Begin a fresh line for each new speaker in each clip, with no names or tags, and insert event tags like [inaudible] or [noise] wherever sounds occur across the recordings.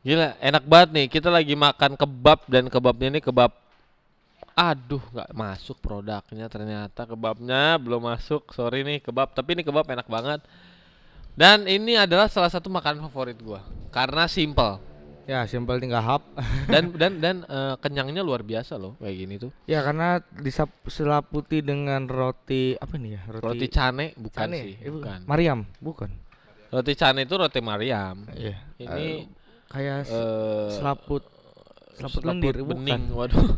Gila, enak banget nih. Kita lagi makan kebab dan kebabnya ini kebab Aduh, nggak masuk produknya ternyata kebabnya belum masuk. Sorry nih kebab, tapi ini kebab enak banget. Dan ini adalah salah satu makanan favorit gua karena simple
Ya, simpel tinggal hap. [laughs]
dan dan dan eh, kenyangnya luar biasa loh kayak gini tuh.
ya, karena diselaputi dengan roti apa nih ya? Roti,
Roti cane bukan
cane,
sih, bukan.
Mariam, bukan.
Roti cane itu roti Mariam.
Iya.
Ini
kayak
eh
selaput selaput lendir
bening.
bukan.
Waduh. [laughs]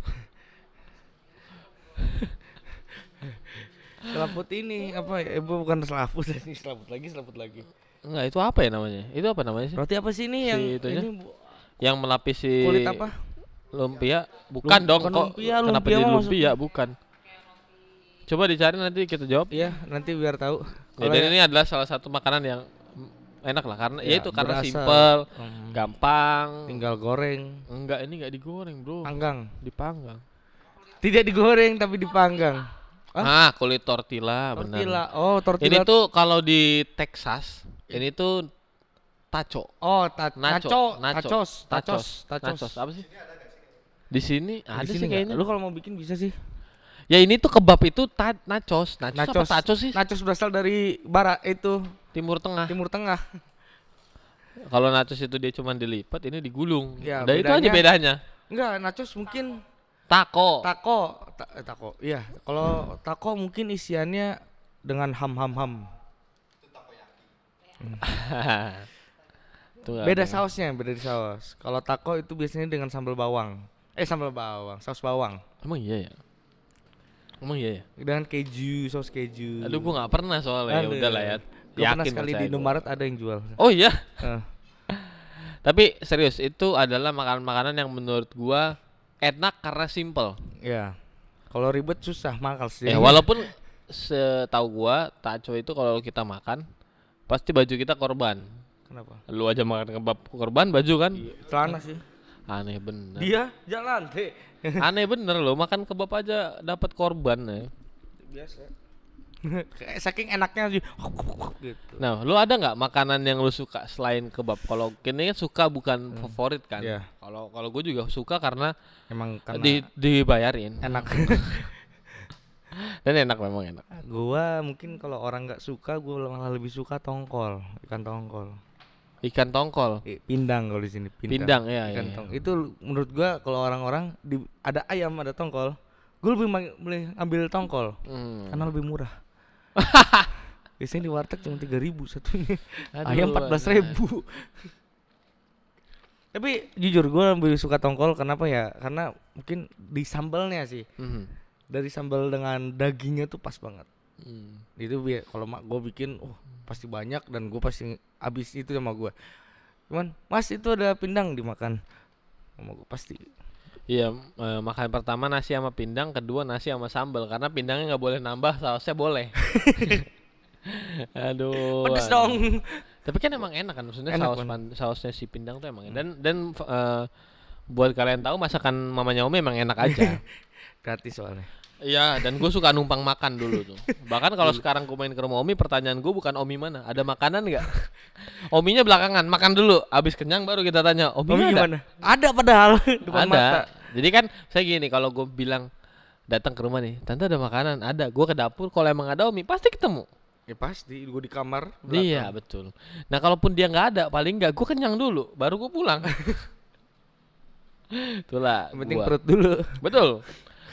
Selaput ini apa ya? Eh, bukan selaput ini selaput lagi selaput lagi.
Enggak, itu apa ya namanya? Itu apa namanya sih?
Roti apa sih ini yang
Si itunya?
ini bu-
Yang melapisi
kulit apa?
Lumpia? Bukan
Lum-
dong
bukan
kok.
lumpia,
Kenapa
lumpia
jadi lumpia? Bukan. Coba dicari nanti kita jawab.
Iya, nanti biar tahu.
Ya, dan
ya-
ini adalah salah satu makanan yang enak lah karena ya,
Ya,
itu karena
berasa.
simple,
Hmm,
gampang.
tinggal goreng,
Enggak, ini enggak digoreng, Bro.
panggang.
Dipanggang.
Tidak digoreng tapi dipanggang.
Ah, kulit tortilla, benar.
Tortilla. Oh,
Ini
tortilla.
tuh kalau di Texas, ini tuh taco.
Oh, ta
Nacho,
nacho,
nacho,
tacos, tacos.
Apa sih? Di sini ada
Di
sih
sini nggak?
kayaknya.
Lu kalau mau bikin bisa sih.
Ya ini tuh kebab itu ta nachos. Nachos, apa
Nachos.
tacos sih?
Nachos berasal dari barat itu
Timur Tengah.
Timur Tengah.
Kalau nachos itu dia cuma dilipat, ini digulung.
Ya,
Udah itu aja
bedanya-
bedanya.
Enggak, nachos mungkin
Taco.
taco, ta eh, taco. Iya, kalau taco mungkin isiannya dengan ham-ham-ham.
Tuh nggak
Beda
ada.
sausnya, beda di saus. Kalau taco itu biasanya dengan sambal bawang. Eh, sambal bawang, saus bawang.
Emang iya ya? Emang iya ya?
Dengan keju, saus keju.
Aduh gua nggak pernah soalnya. Ya
Aduh.
udah lah ya.
Gua pernah
Yakin
sekali di. Indomaret ada yang jual.
Oh iya.
Eh, [laughs]
Tapi serius itu adalah makanan-makanan yang menurut gua enak karena simple.
ya. Kalau ribet susah makal sih.
Ya walaupun setahu gua taco itu kalau kita makan pasti baju kita korban.
Kenapa?
Lu aja makan kebab korban baju kan?
Iya, celana sih.
Aneh bener.
Dia jalan, teh. [laughs]
Aneh bener loh makan kebab aja dapat korban ya.
Biasa. Kayak Saking enaknya sih. [laughs] gitu.
Nah, lu ada nggak makanan yang lu suka selain kebab? Kalau kini kan suka bukan favorit kan.
Iya.
Kalau kalau gue juga suka karena,
Emang karena
di dibayarin
enak. [laughs]
dan enak memang enak.
gua mungkin kalau orang nggak suka, gua malah lebih suka tongkol, ikan tongkol.
Ikan tongkol,
pindang kalau di sini
pindang ya.
Ikan
ya,
tong- Itu menurut gua kalau orang-orang di ada ayam ada tongkol, gua lebih boleh ambil tongkol
Hmm.
karena lebih murah. [laughs] Biasanya di warteg cuma tiga ribu satunya.
Aduh,
ayam empat belas ribu. Tapi jujur gua lebih suka tongkol kenapa ya? Karena mungkin di sambalnya sih.
Mhm.
Dari sambal dengan dagingnya tuh pas banget.
Hmm.
Itu bi- kalau mak gue bikin, oh pasti banyak dan gue pasti habis itu sama gue. Cuman mas itu ada pindang dimakan sama gue pasti.
Iya, eh, makan pertama nasi sama pindang, kedua nasi sama sambal karena pindangnya nggak boleh nambah, sausnya boleh. [laughs] Aduh.
Pedes
aduh.
dong.
Tapi kan emang enak kan maksudnya
Enak,
saus pan- sausnya si pindang tuh emang enak. dan dan f- eh, buat kalian tahu masakan mamanya Ome emang enak aja. [laughs]
Gratis soalnya.
Iya, dan gue suka numpang makan dulu tuh. Bahkan kalau sekarang gue main ke rumah Omi, pertanyaan gue bukan Omi mana, ada makanan nggak? [laughs] Ominya belakangan, makan dulu, abis kenyang baru kita tanya, Omi,
Omi
ada?
gimana? Ada padahal [laughs] depan
ada.
mata.
Jadi kan saya gini, kalau gue bilang datang ke rumah nih, tante ada makanan, ada. Gue ke dapur, kalau emang ada Omi pasti ketemu.
Ya pasti gue di kamar.
Iya betul. Nah kalaupun dia nggak ada, paling nggak gue kenyang dulu, baru gue pulang. [laughs] Itulah.
Yang penting
gua.
perut dulu.
Betul.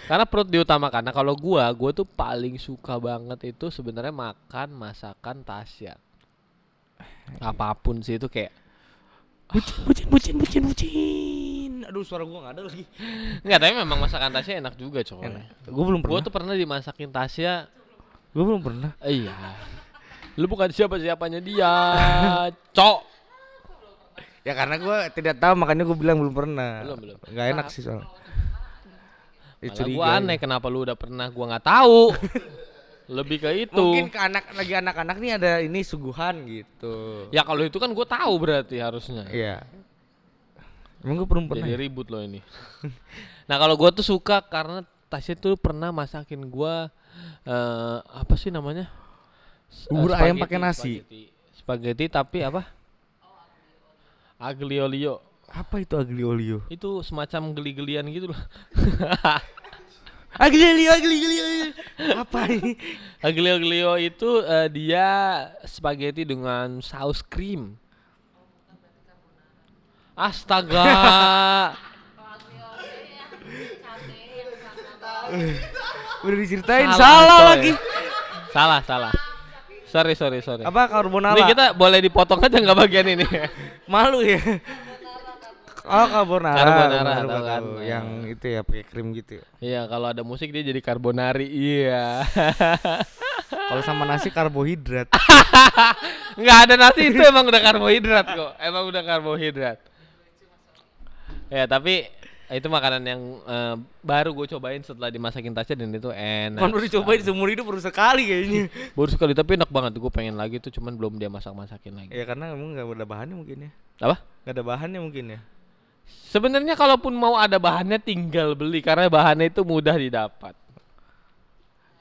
Karena perut diutamakan. Nah kalau gua, gua tuh paling suka banget itu sebenarnya makan masakan Tasya. Apa pun sih itu kayak
Bucin, bucin, bucin, bucin, bucin. Aduh suara gue gak ada lagi.
Enggak, tapi memang masakan Tasya enak juga, coy.
Gue belum
Gua
pernah.
tuh pernah dimasakin Tasya.
Gue belum pernah.
eh, Iya. Lu bukan siapa-siapanya dia, [laughs] cok.
Ya karena gue tidak tahu makanya gue bilang belum pernah.
Belum, belum.
Gak enak sih soalnya. Ya,
Malah
curiga
gua
aja.
aneh kenapa lu udah pernah gua nggak tahu. [laughs] Lebih ke itu.
Mungkin ke anak lagi anak-anak nih ada ini suguhan gitu.
Ya kalau itu kan gua tahu berarti harusnya.
Iya. Emang gue belum pernah.
Jadi
ya?
ribut loh ini. [laughs] nah kalau gua tuh suka karena Tasya tuh pernah masakin gua eh apa sih namanya? Eh,
Bubur ayam
spaghetti,
pakai nasi.
Spaghetti, Spaghetti tapi apa? Aglio olio.
Apa itu aglio olio?
Itu semacam geli-gelian gitu loh. [laughs]
Aglio olio, aglio olio. Apa ini?
Aglio Glio itu eh, dia spaghetti dengan saus krim. Astaga. [laughs]
Udah diceritain
Salah,
salah, lagi.
salah, salah. Sorry, sorry, sorry.
Apa carbonara?
Ini kita boleh dipotong aja nggak bagian ini?
malu ya. Oh, carbonara.
Carbonara, tahu kan.
Yang itu ya pakai krim gitu. ya.
Iya, kalau ada musik dia jadi carbonari. Iya. [laughs]
Kalau sama nasi karbohidrat. [laughs]
Nggak ada nasi itu emang udah karbohidrat kok. Emang udah karbohidrat. Ya, tapi itu makanan yang eh, baru gue cobain setelah dimasakin Tasya dan itu enak.
Kan baru cobain seumur hidup baru sekali kayaknya. [laughs]
Baru sekali tapi enak banget. Gue pengen lagi tuh cuman belum dia masak-masakin lagi.
ya karena emang nggak ada bahannya mungkin ya.
Apa?
Nggak ada bahannya mungkin ya.
Sebenarnya kalaupun mau ada bahannya tinggal beli karena bahannya itu mudah didapat.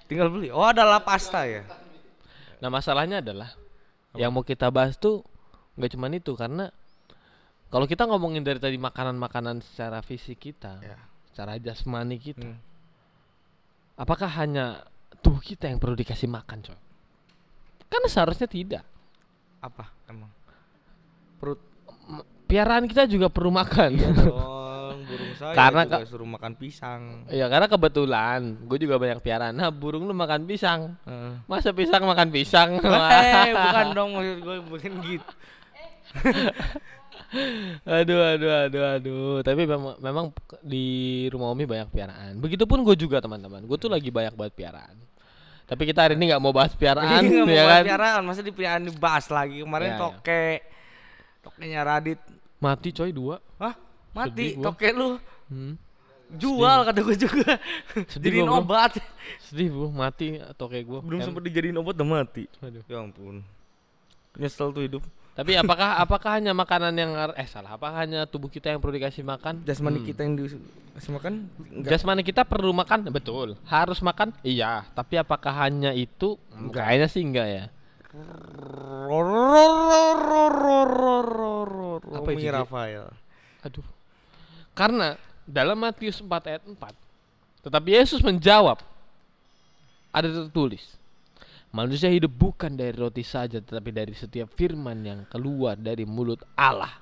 Tinggal beli. Oh, adalah pasta ya.
Nah masalahnya adalah yang mau kita bahas tuh nggak cuman itu karena kalau kita ngomongin dari tadi makanan-makanan secara fisik kita,
Ya.
secara jasmani kita,
Hmm.
apakah hanya tubuh kita yang perlu dikasih makan, coy? Kan seharusnya tidak.
Apa emang? Perut
Piaraan kita juga perlu makan.
Iya [laughs] dong, burung saya
Karena
juga suruh makan pisang.
Ya karena kebetulan gue juga banyak piaraan. Nah burung lu makan pisang.
Heeh.
Masa pisang makan pisang? [laughs]
Eh, bukan [laughs] dong maksud gue bukan gitu.
aduh aduh aduh aduh tapi memang memang di rumah Umi banyak piaraan begitupun gue juga teman-teman gue tuh lagi banyak banget piaraan tapi kita hari ini nggak mau bahas piaraan
Iya, mau
ya
bahas
kan
piaraan, masa di piaraan dibahas lagi. Kemarin
Ya, ya.
toke. Tokenya Radit.
Mati coy dua
Hah? Mati
Sedih
toke lu.
hmm.
Jual kata gue juga. [laughs]
Sedih
Jadiin
gua,
obat.
sedih bu mati kayak gue
Belum sempat dijadiin obat udah mati.
Aduh.
Ya ampun. Nyesel tuh hidup.
tapi apakah apakah hanya makanan yang eh salah apakah hanya tubuh kita yang perlu dikasih makan
Jasmani
Hmm.
kita yang dikasih makan enggak.
Jasmani kita perlu makan betul harus makan iya tapi apakah hanya itu
Enggak.
kayaknya sih enggak ya Apa Ji?
Rafael?
Aduh. Karena dalam Matius 4 ayat 4 tetapi Yesus menjawab ada tertulis Manusia hidup bukan dari roti saja tetapi dari setiap firman yang keluar dari mulut Allah.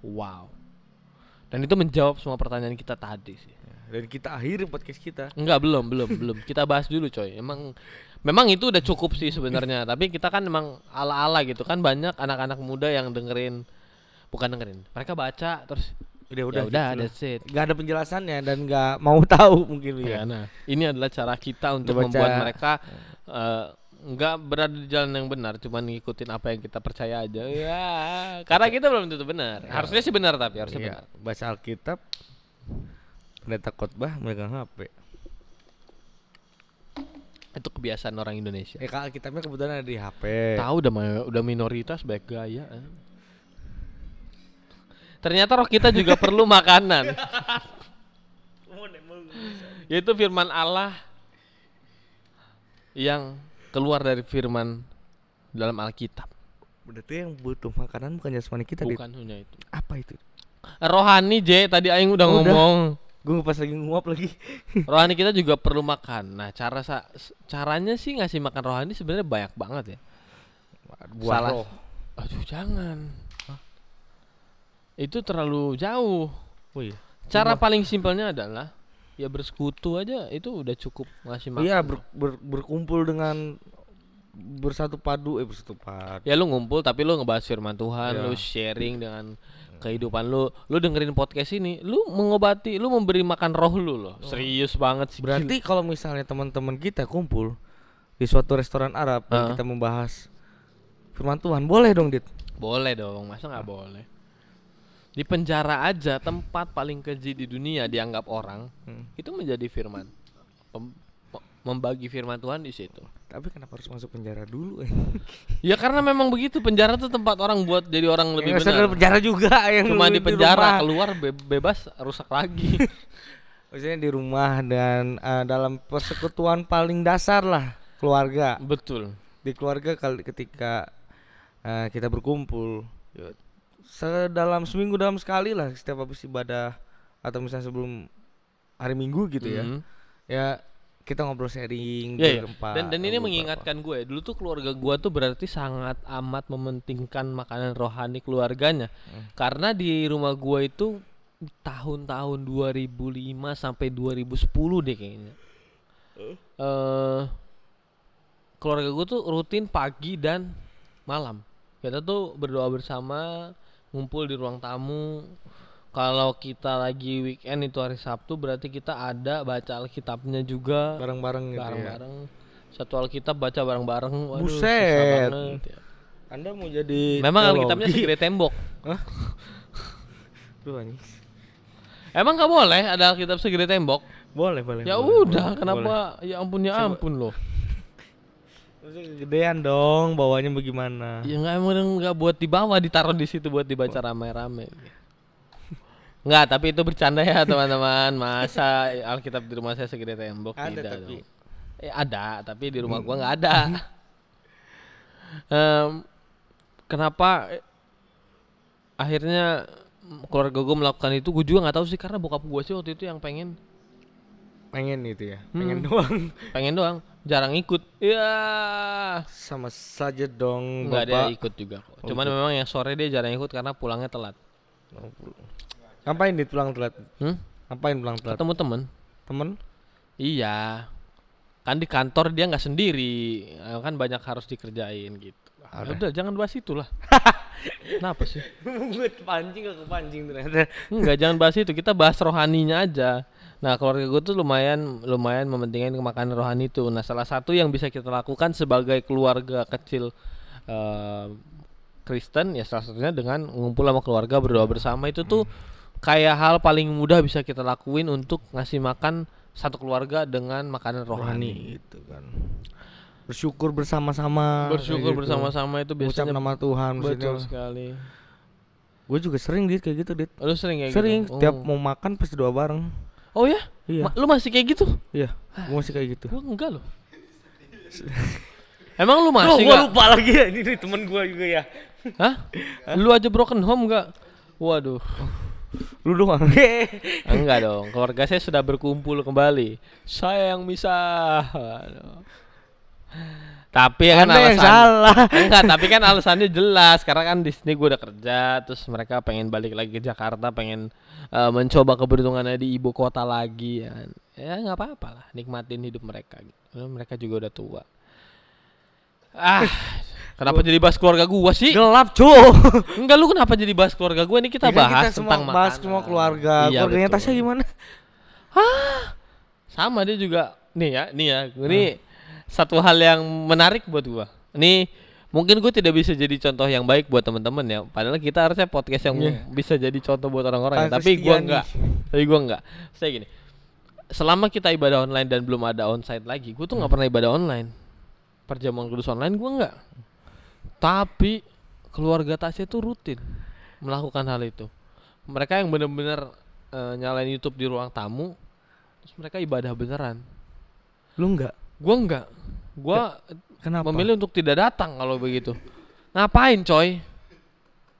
Wow. Dan itu menjawab semua pertanyaan kita tadi sih.
Dan kita akhiri podcast kita.
Enggak, belum, belum, belum. Kita bahas dulu, coy. Emang memang itu udah cukup sih sebenarnya, tapi kita kan emang ala-ala gitu kan banyak anak-anak muda yang dengerin bukan dengerin. Mereka baca terus
Udah
udah
udah.
udah
gitu
that's it.
Gak ada penjelasannya dan gak mau [laughs] tahu mungkin
Ya,
ya.
nah, ini adalah cara kita untuk
baca.
membuat mereka eh, nggak berada di jalan yang benar, cuman ngikutin apa yang kita percaya aja. Ya, karena kita belum tentu benar. Harusnya sih benar tapi harusnya
Iya,
benar.
baca Alkitab, pendeta khotbah megang HP.
Itu kebiasaan orang Indonesia.
Eh kalau Alkitabnya kebetulan ada di HP.
Tahu udah udah minoritas baik gaya. eh. Ternyata roh kita juga perlu makanan. [laughs] Yaitu firman Allah yang keluar dari firman dalam Alkitab.
Berarti yang butuh makanan bukan jasmani kita.
Bukan hanya itu.
Apa itu?
Rohani J tadi aing udah
Udah.
ngomong.
Gue pas lagi nguap lagi. [laughs]
Rohani kita juga perlu makan. Nah, cara sa- caranya sih ngasih makan rohani sebenarnya banyak banget ya.
Buah
Salah.
roh.
Aduh, jangan. Itu terlalu jauh.
Oh iya.
Cara paling simpelnya adalah ya bersekutu aja itu udah cukup ngasih makan.
Iya ber- ber- berkumpul dengan bersatu padu eh bersatu padu.
Ya lu ngumpul tapi lu ngebahas firman Tuhan,
Iya.
lu sharing dengan kehidupan lu. Lu dengerin podcast ini, lu mengobati, lu memberi makan roh lu loh. Serius banget sih.
Berarti kalau misalnya teman-teman kita kumpul di suatu restoran Arab dan
Heeh.
kita membahas firman Tuhan, boleh dong, Dit?
Boleh dong, masa nggak boleh? Di penjara aja tempat paling keji di dunia dianggap orang
Hmm.
itu menjadi firman. Pem- pe- membagi firman Tuhan di situ.
Tapi kenapa harus masuk penjara dulu? eh? [laughs]
Ya karena memang begitu penjara tuh tempat orang buat jadi orang lebih
Yang
benar.
penjara juga yang
Cuma di penjara
rumah.
keluar be- bebas rusak lagi. [laughs]
Maksudnya di rumah dan eh, dalam persekutuan paling dasar lah keluarga.
Betul.
Di keluarga kali ketika eh, kita berkumpul, ya, sedalam seminggu dalam sekali lah setiap habis ibadah atau misalnya sebelum hari Minggu gitu ya.
Mhm.
Ya kita ngobrol sharing
Iya, iya.
berempat,
Dan dan ini mengingatkan gue, dulu tuh keluarga gue tuh berarti sangat amat mementingkan makanan rohani keluarganya.
Hmm.
Karena di rumah gue itu tahun-tahun 2005 sampai 2010 deh kayaknya. Eh keluarga gue tuh rutin pagi dan malam. Kita tuh berdoa bersama, ngumpul di ruang tamu. Kalau kita lagi weekend itu hari Sabtu berarti kita ada baca Alkitabnya juga
bareng-bareng gitu ya.
bareng-bareng satu Alkitab baca bareng-bareng Waduh,
Buset.
ya.
Anda mau jadi
memang
teologi?
Alkitabnya segede tembok [laughs]
Duh, anjing.
emang nggak boleh ada Alkitab segede tembok
Boleh, boleh.
ya
boleh,
udah
boleh,
kenapa ya ampun ya ampun loh
boleh. Kegedean dong, bawanya bagaimana?
ya nggak emang nggak buat dibawa ditaruh di situ buat dibaca rame-rame Nggak, tapi itu bercanda ya [laughs] teman-teman. Masa Alkitab di rumah saya segede tembok
Ada
tidak
tapi.
dong. Eh ada, tapi di rumah gua nggak ada. [laughs] Em, kenapa eh, akhirnya keluarga gue melakukan itu? Gue juga nggak tahu sih karena bokap gue sih waktu itu yang pengen
Pengen itu ya,
Hmm.
pengen doang. [laughs]
pengen doang, jarang ikut. Ya,
Sama saja dong,
nggak dia
Bapak.
ikut juga kok.
Oh,
Cuman
ikut.
memang yang sore dia jarang ikut karena pulangnya telat.
Ngapain di pulang telat?
Hmm?
Ngapain pulang telat?
Ketemu temen.
Temen?
Iya. Kan di kantor dia nggak sendiri, eh, kan banyak harus dikerjain gitu.
Ada.
Udah jangan bahas itu lah. [laughs] Kenapa sih?
Gue kepancing gak kepancing ternyata.
Enggak, jangan bahas itu. Kita bahas rohaninya aja. Nah, keluarga gue tuh lumayan lumayan mementingkan makanan rohani itu. Nah, salah satu yang bisa kita lakukan sebagai keluarga kecil eh, Kristen ya salah satunya dengan ngumpul sama keluarga berdoa bersama itu tuh kayak hal paling mudah bisa kita lakuin untuk ngasih makan satu keluarga dengan makanan rohani.
Rohani gitu kan. Bersyukur bersama-sama.
Bersyukur
gitu.
bersama-sama itu
Ucap
biasanya
nama Tuhan
betul sekali.
Gue juga sering dit kayak gitu dit.
Lu sering kayak
Sering
gitu?
tiap
Oh.
mau makan pasti doa bareng.
Oh ya?
Iya.
Ma- lu masih kayak gitu?
Iya. Gue masih kayak gitu.
Gua enggak loh. [laughs] Emang lu masih
gue
enggak?
lupa lagi ya ini temen gue juga ya.
Hah? Lu aja broken home enggak? Waduh.
Lu doang. [laughs]
Enggak dong. Keluarga saya sudah berkumpul kembali. Saya yang misah. Waduh. Tapi kan
Anda yang
alasan
salah. [laughs]
Enggak, tapi kan alasannya jelas karena kan di sini gue udah kerja, terus mereka pengen balik lagi ke Jakarta, pengen eh, mencoba keberuntungannya di ibu kota lagi ya. Ya nggak apa-apa lah, nikmatin hidup mereka gitu. Mereka juga udah tua. Ah, kenapa jadi bahas keluarga gua sih?
Gelap cu. [laughs]
Enggak lu kenapa jadi bahas keluarga gua? Ini kita
Ini kan
bahas
kita semua
tentang
bahas
makanan.
semua keluarga.
Iya,
Keluarganya
betul.
Tasya gimana?
Sama dia juga. Nih ya, nih ya. Ini satu hal yang menarik buat gua. Ini mungkin gue tidak bisa jadi contoh yang baik buat teman-teman ya. Padahal kita harusnya podcast yang
Iya.
bisa jadi contoh buat orang-orang. ya. Tapi gua enggak. Tapi gua enggak. Saya gini. Selama kita ibadah online dan belum ada onsite lagi, gue tuh nggak pernah ibadah online. Perjamuan kudus online gua enggak. Tapi keluarga Tasya tuh rutin melakukan hal itu. Mereka yang benar-benar eh, nyalain YouTube di ruang tamu, terus mereka ibadah beneran.
Lu enggak?
Gua enggak. Gua
Kenapa?
memilih untuk tidak datang kalau begitu. Ngapain, coy?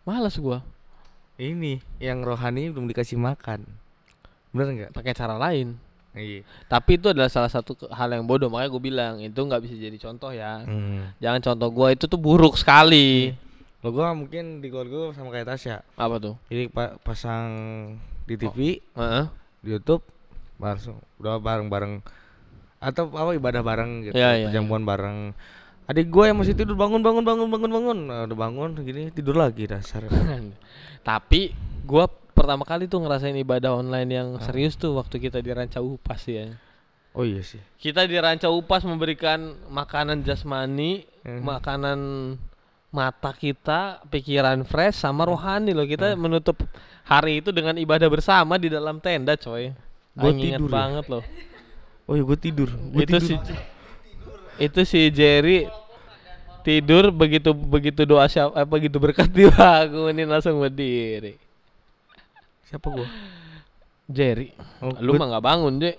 Males gua.
Ini yang rohani belum dikasih makan. Bener enggak?
Pakai cara lain.
Iya.
Tapi itu adalah salah satu hal yang bodoh. Makanya gue bilang itu nggak bisa jadi contoh ya.
Hmm.
Jangan contoh gua itu tuh buruk sekali.
Lo gua mungkin di keluarga gua sama kayak Tasya.
Apa tuh?
Jadi pa- pasang di TV,
Heeh.
di YouTube, langsung udah bareng-bareng atau apa ibadah bareng gitu,
Iya, iya,
perjamuan bareng. Adik gue yang masih tidur bangun bangun bangun bangun bangun, nah, udah bangun gini tidur lagi dasar. [laughs]
Tapi gua pertama kali tuh ngerasain ibadah online yang serius tuh waktu kita di Ranca Upas ya.
Oh iya sih.
Kita di Ranca Upas memberikan makanan jasmani,
Hmm.
makanan mata kita, pikiran fresh sama rohani loh. Kita menutup hari itu dengan ibadah bersama di dalam tenda, coy. Ingat
tidur ya.
banget loh.
Oh iya gue tidur. Gua
itu
tidur.
si itu si Jerry tidur begitu begitu doa siapa apa begitu berkat [laughs] dibangunin langsung berdiri.
Siapa gua?
Jerry,
Oh,
lu mah nggak bangun, Dek.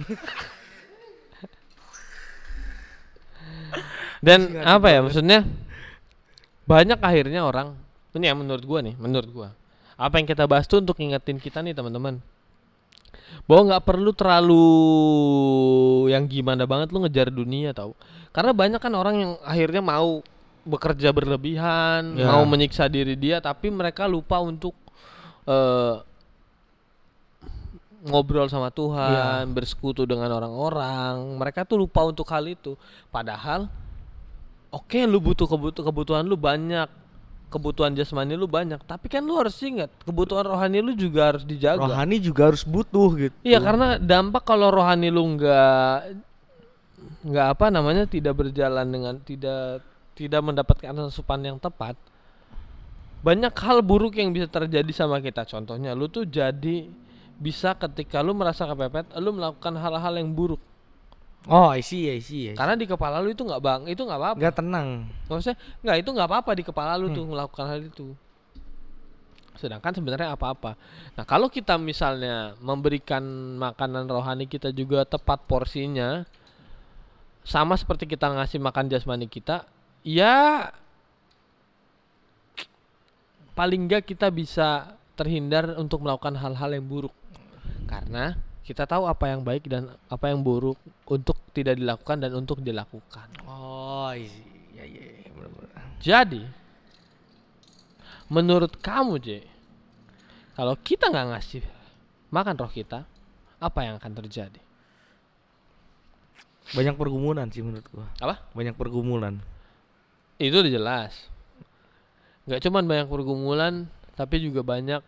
[laughs] Dan apa ya maksudnya? Banyak akhirnya orang Ini ya menurut gua nih, menurut gua. Apa yang kita bahas tuh untuk ngingetin kita nih teman-teman. Bahwa nggak perlu terlalu yang gimana banget lu ngejar dunia tau. Karena banyak kan orang yang akhirnya mau bekerja berlebihan,
Ya.
mau menyiksa diri dia tapi mereka lupa untuk eh ngobrol sama Tuhan, bersekutu dengan orang-orang. Mereka tuh lupa untuk hal itu. Padahal oke lu butuh kebutuh kebutuhan lu banyak. Kebutuhan jasmani lu banyak, tapi kan lu harus ingat kebutuhan rohani lu juga harus dijaga.
Rohani juga harus butuh gitu.
Iya karena dampak kalau rohani lu nggak nggak apa namanya tidak berjalan dengan tidak tidak mendapatkan asupan yang tepat banyak hal buruk yang bisa terjadi sama kita contohnya lu tuh jadi bisa ketika lu merasa kepepet lu melakukan hal-hal yang buruk
Oh, I see, I see. I see.
karena di kepala lu itu nggak bang itu nggak apa-apa
Nggak tenang.
maksudnya nggak itu nggak apa-apa di kepala lu tuh
Hmm.
melakukan hal itu sedangkan sebenarnya apa-apa nah kalau kita misalnya memberikan makanan rohani kita juga tepat porsinya sama seperti kita ngasih makan jasmani kita ya paling nggak kita bisa terhindar untuk melakukan hal-hal yang buruk karena kita tahu apa yang baik dan apa yang buruk untuk tidak dilakukan dan untuk dilakukan
Oh, I see. Ya, ya, ya, benar-benar.
jadi, menurut kamu, J, kalau kita nggak ngasih makan roh kita, apa yang akan terjadi?
Banyak pergumulan sih menurut gua.
Apa?
Banyak pergumulan.
Itu udah jelas. Nggak cuman banyak pergumulan, tapi juga banyak.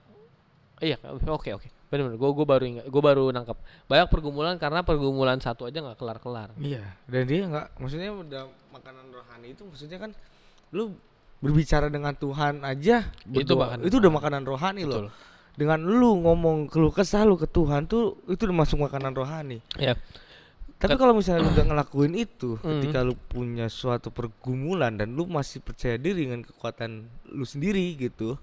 Iya, oke oke. Benar-benar. Gue gue baru ingat, gue baru nangkap. Banyak pergumulan karena pergumulan satu aja nggak kelar-kelar.
Iya, dan dia nggak maksudnya udah makanan rohani itu maksudnya kan lu berbicara dengan Tuhan aja
Itu
berdoa.
makanan
itu udah makanan rohani
Betul.
loh. Dengan lu ngomong keluh kesah lu ke Tuhan tuh itu udah masuk makanan rohani.
Ya.
Tapi kalau misalnya lu udah ngelakuin itu ketika lu punya suatu pergumulan dan lu masih percaya diri dengan kekuatan lu sendiri gitu.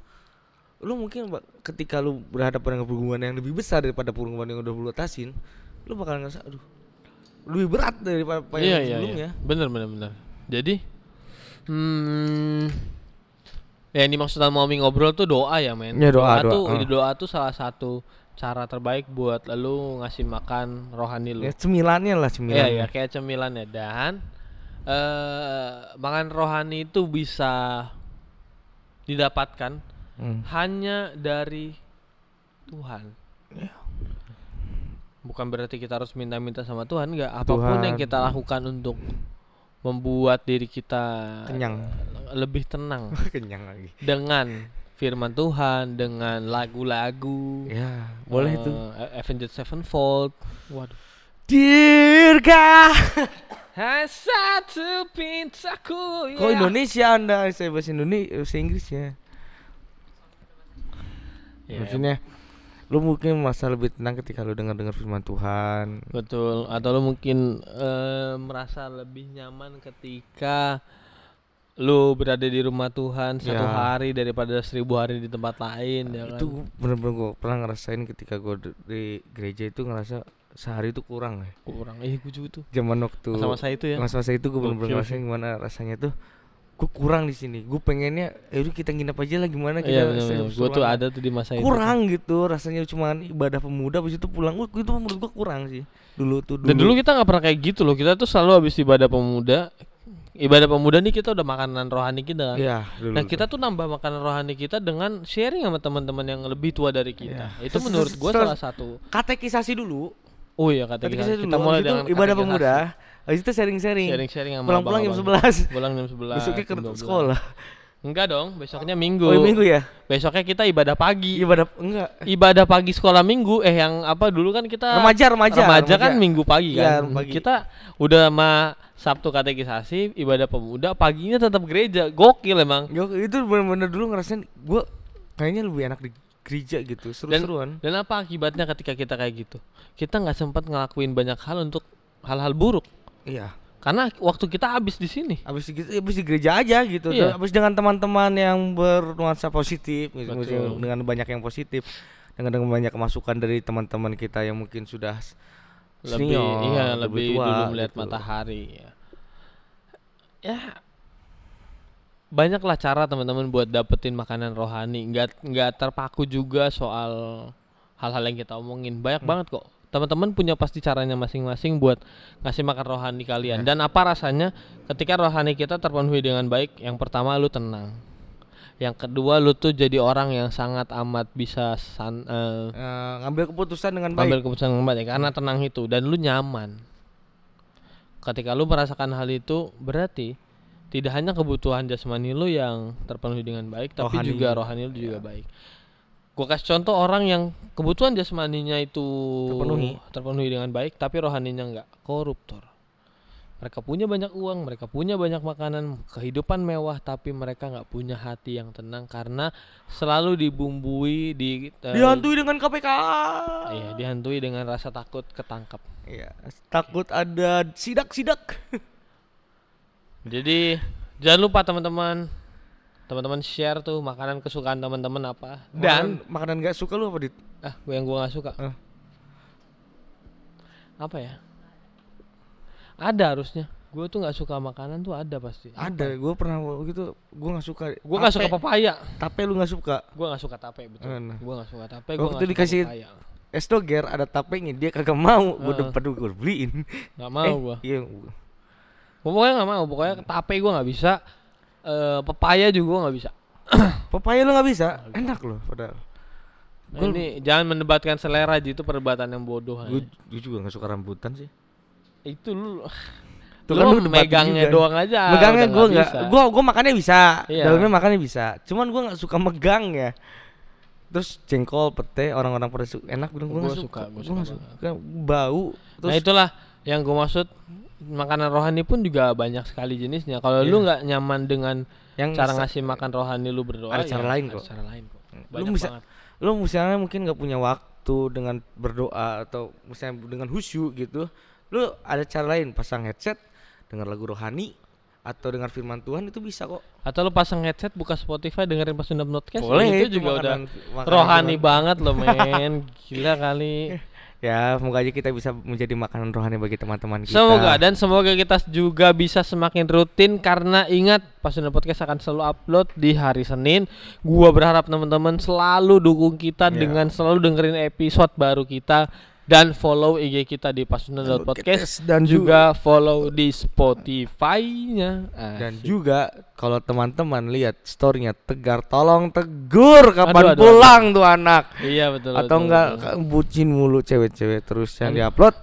Lu mungkin ketika lu berhadapan dengan pergumulan yang lebih besar daripada pergumulan yang udah lu atasin, lu bakal ngerasa aduh lebih berat daripada apa
Iya
yang
iya
sebelumnya.
iya. Bener bener bener. Jadi, hmm, ya ini maksudnya mau ngobrol tuh doa ya men.
Iya, doa, doa,
tuh
ah.
doa tuh salah satu cara terbaik buat lu ngasih makan rohani lu.
Ya cemilannya lah
Iya
cemilannya.
iya kayak cemilannya dan eh makan rohani itu bisa didapatkan
Hmm.
hanya dari Tuhan. Bukan berarti kita harus minta-minta sama Tuhan, enggak. Apa pun yang
Tuhan.
kita lakukan untuk membuat diri kita
Kenyang.
lebih tenang [laughs]
Kenyang lagi.
dengan firman Tuhan, dengan lagu-lagu.
Ya, boleh
eh,
tuh.
Avenged Sevenfold. Waduh.
God.
Satu pintaku
Kok Indonesia Anda saya bahasa Indonesia bahasa Inggris ya?
Ya,
Maksudnya lu mungkin masa lebih tenang ketika lu dengar-dengar firman Tuhan.
Betul. Atau lu mungkin eh, merasa lebih nyaman ketika lu berada di rumah Tuhan satu
Ya.
hari daripada seribu hari di tempat lain ya kan?
Itu bener-bener gue pernah ngerasain ketika gue di gereja itu ngerasa sehari itu kurang ya.
kurang. Eh gue juga tuh.
Zaman waktu
Masa-masa itu ya.
masa-masa itu gue bener-bener ngerasain gimana rasanya tuh gue kurang di sini. Gue pengennya ya udah kita nginep aja lah gimana kita
benar. Gue tuh ada tuh di masa itu.
kurang gitu rasanya cuma ibadah pemuda habis itu pulang Wah, itu menurut gua kurang sih dulu tuh
Dan dulu kita nggak pernah kayak gitu loh. Kita tuh selalu habis ibadah pemuda. Ibadah pemuda nih kita udah makanan rohani kita.
Iya, dulu.
Nah kita tuh nambah makanan rohani kita dengan sharing sama teman-teman yang lebih tua dari kita.
Iya.
Itu menurut gue salah satu.
katekisasi dulu.
Oh iya kita.
Katekisasi
Kita
dulu.
mulai
habis itu
dengan
ibadah
katekisasi.
pemuda. Habis itu sharing-sharing.
Sharing-sharing sama
Pulang-pulang jam
abang-abang.
11.
Pulang jam 11.
Besoknya ke
jam 12.
sekolah.
Enggak dong, besoknya minggu.
Oh, iya, minggu ya?
Besoknya kita ibadah pagi.
Ibadah enggak.
Ibadah pagi sekolah minggu eh yang apa dulu kan kita
Remaja, remaja.
remaja kan minggu pagi
Iya,
kan.
pagi.
Kita udah ma Sabtu katekisasi, ibadah pemuda, paginya tetap gereja. Gokil emang.
Yo, itu bener-bener dulu ngerasain gua kayaknya lebih enak di gereja gitu, seru-seruan.
Dan apa akibatnya ketika kita kayak gitu? Kita nggak sempat ngelakuin banyak hal untuk hal-hal buruk.
Iya.
Karena waktu kita habis di sini.
Habis di, habis di gereja aja gitu.
Iya.
Habis dengan teman-teman yang bernuansa positif, gitu,
Betul.
dengan banyak yang positif, dengan dengan banyak masukan dari teman-teman kita yang mungkin sudah
Lebih
senior,
iya lebih
tua,
dulu melihat
gitu.
matahari ya. Ya banyaklah cara teman-teman buat dapetin makanan rohani nggak nggak terpaku juga soal hal-hal yang kita omongin banyak
Hmm.
banget kok teman-teman punya pasti caranya masing-masing buat ngasih makan rohani
Ya.
kalian dan apa rasanya ketika rohani kita terpenuhi dengan baik yang pertama lu tenang yang kedua lu tuh jadi orang yang sangat amat bisa san, eh,
Eh, ngambil keputusan dengan baik
keputusan yang baik karena tenang itu dan lu nyaman. Ketika lu merasakan hal itu berarti tidak hanya kebutuhan jasmani lu yang terpenuhi dengan baik tapi
Rohani.
juga rohani lu juga baik. Gua kasih contoh orang yang kebutuhan jasmaninya itu
Terpenuhi.
terpenuhi dengan baik tapi rohaninya enggak, koruptor. Mereka punya banyak uang, mereka punya banyak makanan, kehidupan mewah tapi mereka nggak punya hati yang tenang karena selalu dibumbui di eh,
dihantui dengan KPK
Iya, dihantui dengan rasa takut ketangkap.
Iya, takut ada sidak-sidak [laughs]
Jadi jangan lupa teman-teman, teman-teman share tuh makanan kesukaan teman-teman apa. Dan
makanan, makanan gak suka lu apa dit
ah, gua yang gua nggak suka.
Eh.
Apa ya? Ada harusnya. Gue tuh nggak suka makanan tuh ada pasti.
ada gue pernah gitu gue nggak suka
Gue nggak suka papaya.
tape lu nggak suka
Gue nggak suka tape betul.
Mana?
Gue nggak suka tape.
Waktu
Gue nggak suka
dikasih-
papaya.
es doger ada tapenya dia kagak mau gue
Heeh.
udah gue beliin
Nggak mau
eh,
gua.
iya
Pokoknya nggak mau. Pokoknya tape gue nggak bisa. Eh papaya juga gua nggak bisa. [coughs]
papaya lu nggak bisa enak loh padahal
Nah, ini jangan mendebatkan selera Ji, itu perdebatan yang bodoh.
gue
aja.
juga nggak suka rambutan sih
Itu lu [laughs]
Tuh kan lu
megangnya
juga.
doang aja.
megangnya gue nggak
bisa.
gue gue makannya bisa
Iya.
dalamnya makannya bisa cuman gue nggak suka megang ya terus jengkol pete orang-orang pada su- enak bilang gue
Gua
nggak
suka,
suka
gua
gue
suka
nggak suka bau terus
Nah itulah yang gue maksud makanan rohani pun juga banyak sekali jenisnya. Kalau lu
Iya.
nggak nyaman dengan
yang
cara ngasih makan rohani lu berdoa,
Ada cara
ya
lain
ada
kok.
Cara lain kok.
Lu bisa-
banget.
lu misalnya mungkin nggak punya waktu dengan berdoa atau misalnya dengan khusyuk gitu lu ada cara lain pasang headset dengar lagu rohani atau dengar firman Tuhan itu bisa kok
Atau lu pasang headset buka Spotify dengerin pas Sunda Podcast
boleh
itu juga udah
makanan- makanan
rohani banget loh men. Gila kali. [laughs]
ya semoga aja kita bisa menjadi makanan rohani bagi teman-teman kita
Semoga dan semoga kita juga bisa semakin rutin karena ingat pas Sunda Podcast akan selalu upload di hari Senin. Gua berharap teman-teman selalu dukung kita
Ya.
dengan selalu dengerin episode baru kita dan follow IG kita di Pasundan Podcast
dan
juga follow di Spotify-nya.
dan juga kalau teman-teman lihat storynya tegar tolong tegur kapan
Aduh, aduh,
pulang tuh anak
iya betul
atau
betul,
enggak
betul.
bucin mulu cewek-cewek terus yang diupload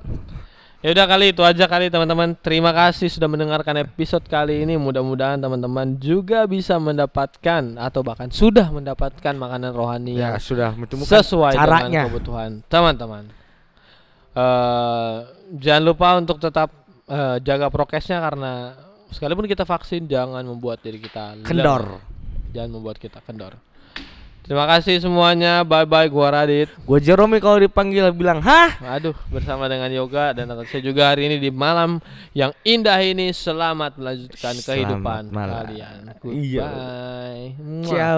Ya udah kali itu aja kali teman-teman. Terima kasih sudah mendengarkan episode kali ini. Mudah-mudahan teman-teman juga bisa mendapatkan atau bahkan sudah mendapatkan makanan rohani
ya
yang
sudah menemukan
sesuai
caranya
dengan kebutuhan teman-teman. Eh jangan lupa untuk tetap eh, jaga prokesnya karena sekalipun kita vaksin jangan membuat diri kita
kendor
Jangan membuat kita kendor. Terima kasih semuanya. Bye bye gua Radit.
gue Jerome kalau dipanggil bilang hah
Aduh, bersama dengan Yoga dan saya juga hari ini di malam yang indah ini selamat melanjutkan
Selamat
kehidupan
malam.
kalian.
Iya.
Goodbye. Muah.
ciao